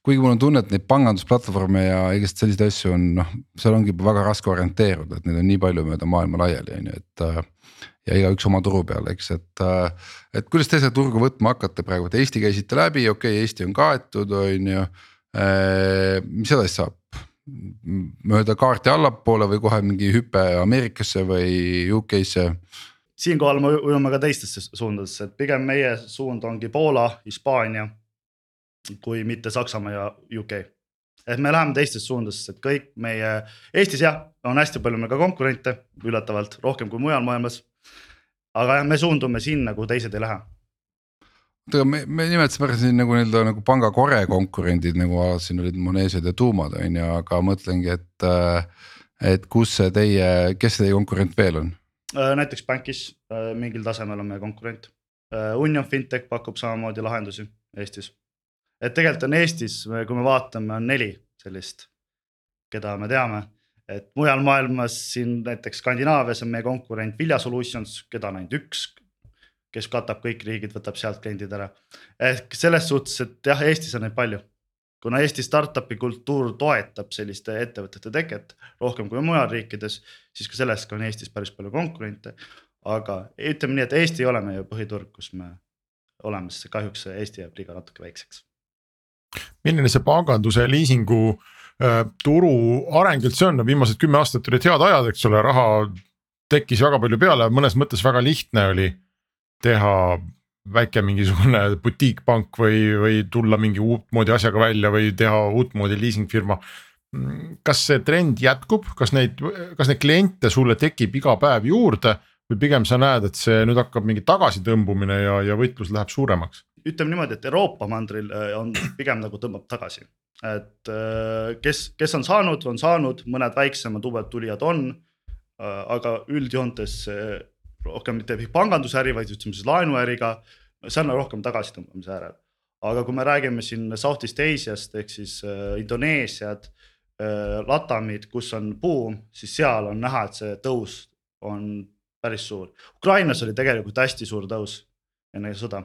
kuigi mul on tunne, et neid pangandusplatvorme ja igast selliseid asju on noh, seal ongi juba väga raske orienteeruda, et neid on nii palju mööda maailma laiali, on ju, et. Äh, ja igaüks oma turu peal, eks, et, äh, et kuidas te seda turgu võtma hakkate praegu, et Eesti käisite läbi, okei okay,, Eesti on kaetud, on ju. Äh, mis edasi saab? mööda kaarti allapoole või kohe mingi hüpe Ameerikasse või UK-sse? siinkohal me ujume ka teistesse suundadesse, et pigem meie suund ongi Poola, Hispaania kui mitte Saksamaa ja UK. et me läheme teistesse suundadesse, et kõik meie, Eestis jah, on hästi palju meil ka konkurente, üllatavalt rohkem kui mujal maailmas. aga jah, me suundume sinna, kuhu teised ei lähe oota, aga me, me nimetasime ära siin nagu nii-öelda nagu panga kore konkurendid nagu siin olid Monesed ja Tuumad on ju, aga mõtlengi, et. et kus see teie, kes teie konkurent veel on? näiteks Bankis mingil tasemel on meie konkurent. Union Fintech pakub samamoodi lahendusi Eestis. Et tegelikult on Eestis, kui me vaatame, on neli sellist, keda me teame et mujal maailmas siin näiteks Skandinaavias on meie konkurent Vilja Solutions, keda on ainult üks. kes katab kõik riigid, võtab sealt kliendid ära. ehk selles suhtes, et jah, Eestis on neid palju. kuna Eesti startup'i kultuur toetab selliste ettevõtete teket rohkem kui mujal riikides, siis ka selles ka on Eestis päris palju konkurente. aga ütleme nii, et Eesti ei ole meie põhiturg, kus me oleme, sest kahjuks Eesti jääb liiga natuke väikseks. Milline see panganduse liisingu Äh, turu areng üldse on, no viimased kümme aastat olid head ajad, eks ole, raha tekkis väga palju peale, mõnes mõttes väga lihtne oli teha väike mingisugune butiikpank või, või tulla mingi uutmoodi asjaga välja või teha uutmoodi liisingfirma. kas see trend jätkub, kas neid, kas neid kliente sulle tekib iga päev juurde? Või pigem sa näed, et see nüüd hakkab mingi tagasitõmbumine ja, ja võitlus läheb suuremaks? Ütleme niimoodi, et Euroopa mandril äh, on pigem nagu tõmbab tagasi, et äh, kes, kes on saanud, on saanud, mõned väiksemad uued tulijad on. Äh, aga üldjoontes rohkem mitte pangandusäri, vaid ütleme siis laenuäriga, see on rohkem tagasitõmbamise äärel. aga kui me räägime siin Southeast Asiast ehk siis Indoneesiad, Latamid, kus on buum, siis seal on näha, et see tõus on päris suur. Ukrainas oli tegelikult hästi suur tõus enne sõda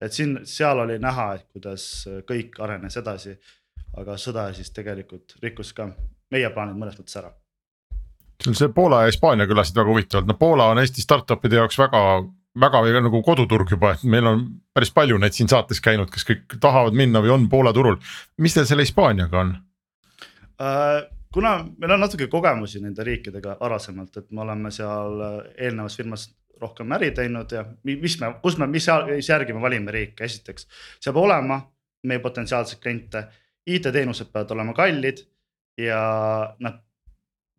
et siin, seal oli näha, et kuidas kõik arenes edasi. aga sõda siis tegelikult rikkus ka meie plaanid mõnes mõttes ära. sul see Poola ja Hispaania kõlasid väga huvitavalt, no Poola on Eesti startup'ide jaoks väga, väga nagu koduturg juba, et meil on päris palju neid siin saates käinud, kes kõik tahavad minna või on Poola turul. mis teil selle Hispaaniaga on uh,? kuna meil on natuke kogemusi nende riikidega varasemalt, et me oleme seal eelnevas firmas rohkem äri teinud ja mis me, kus me, mis, järgi me valime riike, esiteks. see peab olema meie potentsiaalseid kliente, IT-teenused peavad olema kallid ja nad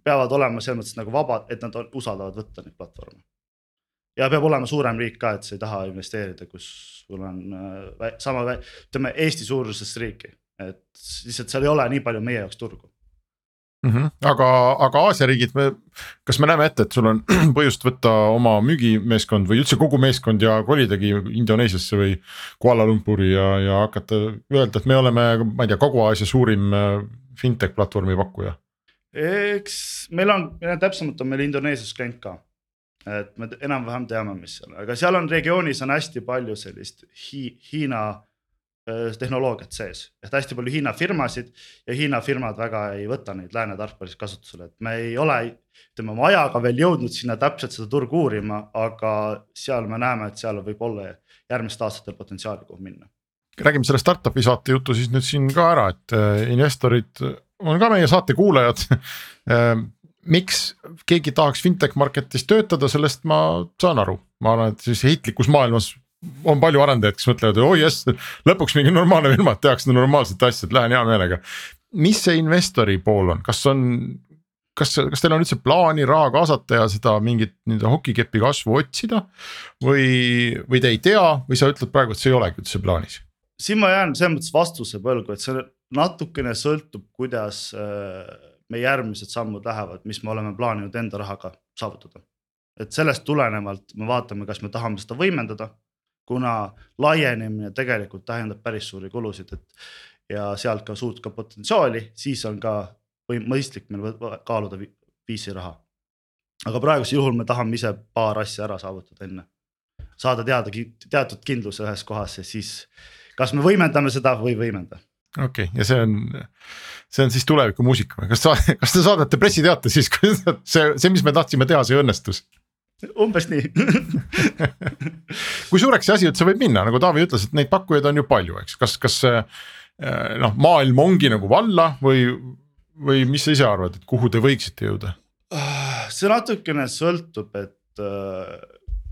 peavad olema selles mõttes nagu vabad, et nad usaldavad võtta neid platvorme. ja peab olema suurem riik ka, et sa ei taha investeerida, kus sul on äh, sama, ütleme Eesti suurusest riiki, et lihtsalt seal ei ole nii palju meie jaoks turgu mm. -hmm. aga, aga Aasia riigid, kas me näeme ette, et sul on põhjust võtta oma müügimeeskond või üldse kogu meeskond ja kolidagi Indoneesiasse või Kuala Lumpuri ja, ja hakata öelda, et me oleme, ma ei tea, Kagu-Aasia suurim äh, fintech platvormi pakkuja? eks meil on, täpsemalt on meil Indoneesias klient ka et me enam-vähem teame, mis seal, aga seal on regioonis on hästi palju sellist Hi Hiina tehnoloogiat sees, et hästi palju Hiina firmasid ja Hiina firmad väga ei võta neid lääne tarkvarasid kasutusele, et me ei ole, ütleme oma ajaga veel jõudnud sinna täpselt seda turgu uurima, aga seal me näeme, et seal võib olla järgmistel aastatel potentsiaali, kuhu minna. räägime selle startup'i saate jutu siis nüüd siin ka ära, et äh, investorid on ka meie saate kuulajad. Äh, miks keegi tahaks fintech market'is töötada, sellest ma saan aru, ma arvan, et siis heitlikus maailmas on palju arendajaid, kes mõtlevad, oi jess, lõpuks mingi normaalne firma, tehakse normaalset asja, et lähen hea meelega. mis see investori pool on, kas on, kas, kas teil on üldse plaani raha kaasata ja seda mingit nii-öelda hokikepi kasvu otsida? või, või te ei tea või sa ütled praegu, et see ei olegi üldse plaanis? siin ma jään selles mõttes vastuse võlgu, et see natukene sõltub, kuidas äh, meie järgmised sammud lähevad, mis me oleme plaaninud enda rahaga saavutada. et sellest tulenevalt me vaatame, kas me tahame seda võimendada kuna laienemine tegelikult tähendab päris suuri kulusid, et ja sealt ka suurt ka potentsiaali, siis on ka või mõistlik meil kaaluda VC raha. aga praegusel juhul me tahame ise paar asja ära saavutada enne, saada teada teatud kindluse ühes kohas ja siis kas me võimendame seda või ei võimenda okei okay,, ja see on, see on siis tulevikumuusika või kas sa, kas te saadate pressiteate siis, kui see, see, mis me tahtsime teha, see õnnestus? Umbes nii kui suureks see asi üldse võib minna, nagu Taavi ütles, et neid pakkujaid on ju palju, eks, kas, kas eh, noh, maailm ongi nagu valla või, või mis sa ise arvad, et kuhu te võiksite jõuda? see natukene sõltub, et äh,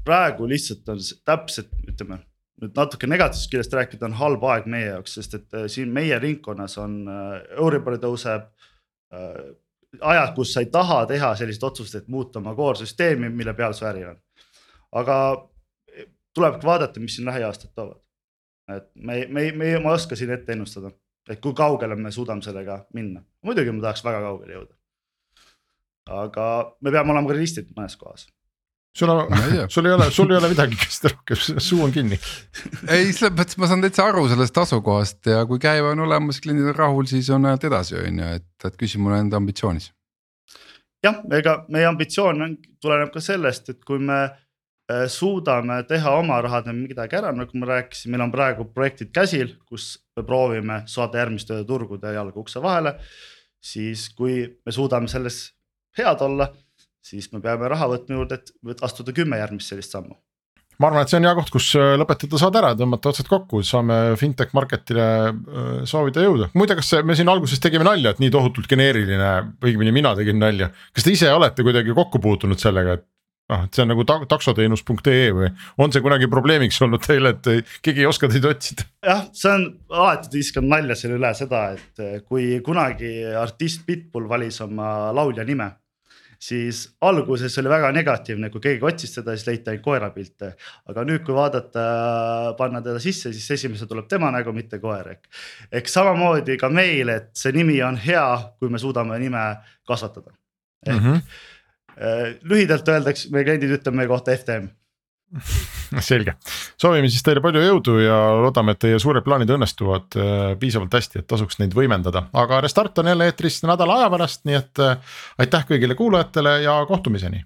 praegu lihtsalt on täpselt, ütleme nüüd natuke negatiivsest küljest rääkida, on halb aeg meie jaoks, sest et äh, siin meie ringkonnas on äh, Euribor tõuseb ajad, kus sa ei taha teha sellist otsust, et muuta oma core süsteemi, mille peal su äri on. aga tulebki vaadata, mis siin lähiaastad toovad. et me, me, me, ma ei oska siin ette ennustada, et kui kaugele me suudame sellega minna, muidugi ma tahaks väga kaugele jõuda. aga me peame olema realistid mõnes kohas. Sul on sul ei ole, sul ei ole midagi küsida rohkem, suu on kinni. ei, selles mõttes ma saan täitsa aru sellest asukohast ja kui käive on olemas, kliendid on rahul, siis on ainult edasi, on ju, et, et küsimus on enda ambitsioonis. jah, ega meie ambitsioon on, tuleneb ka sellest, et kui me äh, suudame teha oma rahadega midagi ära, nagu ma rääkisin, meil on praegu projektid käsil, kus me proovime saada järgmiste turgude jalga ukse vahele. siis kui me suudame selles head olla, siis me peame raha võtma juurde, et astuda kümme järgmist sellist sammu. ma arvan, et see on hea koht, kus äh, lõpetada saade ära, tõmmata otsad kokku, saame fintech market'ile äh, soovida jõudu. muide, kas me siin alguses tegime nalja, et nii tohutult geneeriline, õigemini mina tegin nalja. kas te ise olete kuidagi kokku puutunud sellega, et noh, et see on nagu ta- taksoteenus.ee või on see kunagi probleemiks olnud teile, et ei- keegi ei oska teid otsida? jah, see on alati viskan nalja selle üle seda, et kui kunagi artist Pitbull valis oma laulja nime. Siis alguses oli väga negatiivne, kui keegi otsis teda, siis leiti ainult koerapilte. aga nüüd, kui vaadata, panna teda sisse, siis esimesena tuleb tema nägu, mitte koer ehk. ehk samamoodi ka meil, et see nimi on hea, kui me suudame nime kasvatada. ehk mm -hmm. lühidalt öeldakse, meie kliendid ütlevad meie kohta FTM selge, soovime siis teile palju jõudu ja loodame, et teie suured plaanid õnnestuvad äh, piisavalt hästi, et tasuks neid võimendada, aga Restart on jälle eetris nädala aja pärast, nii et äh, aitäh kõigile kuulajatele ja kohtumiseni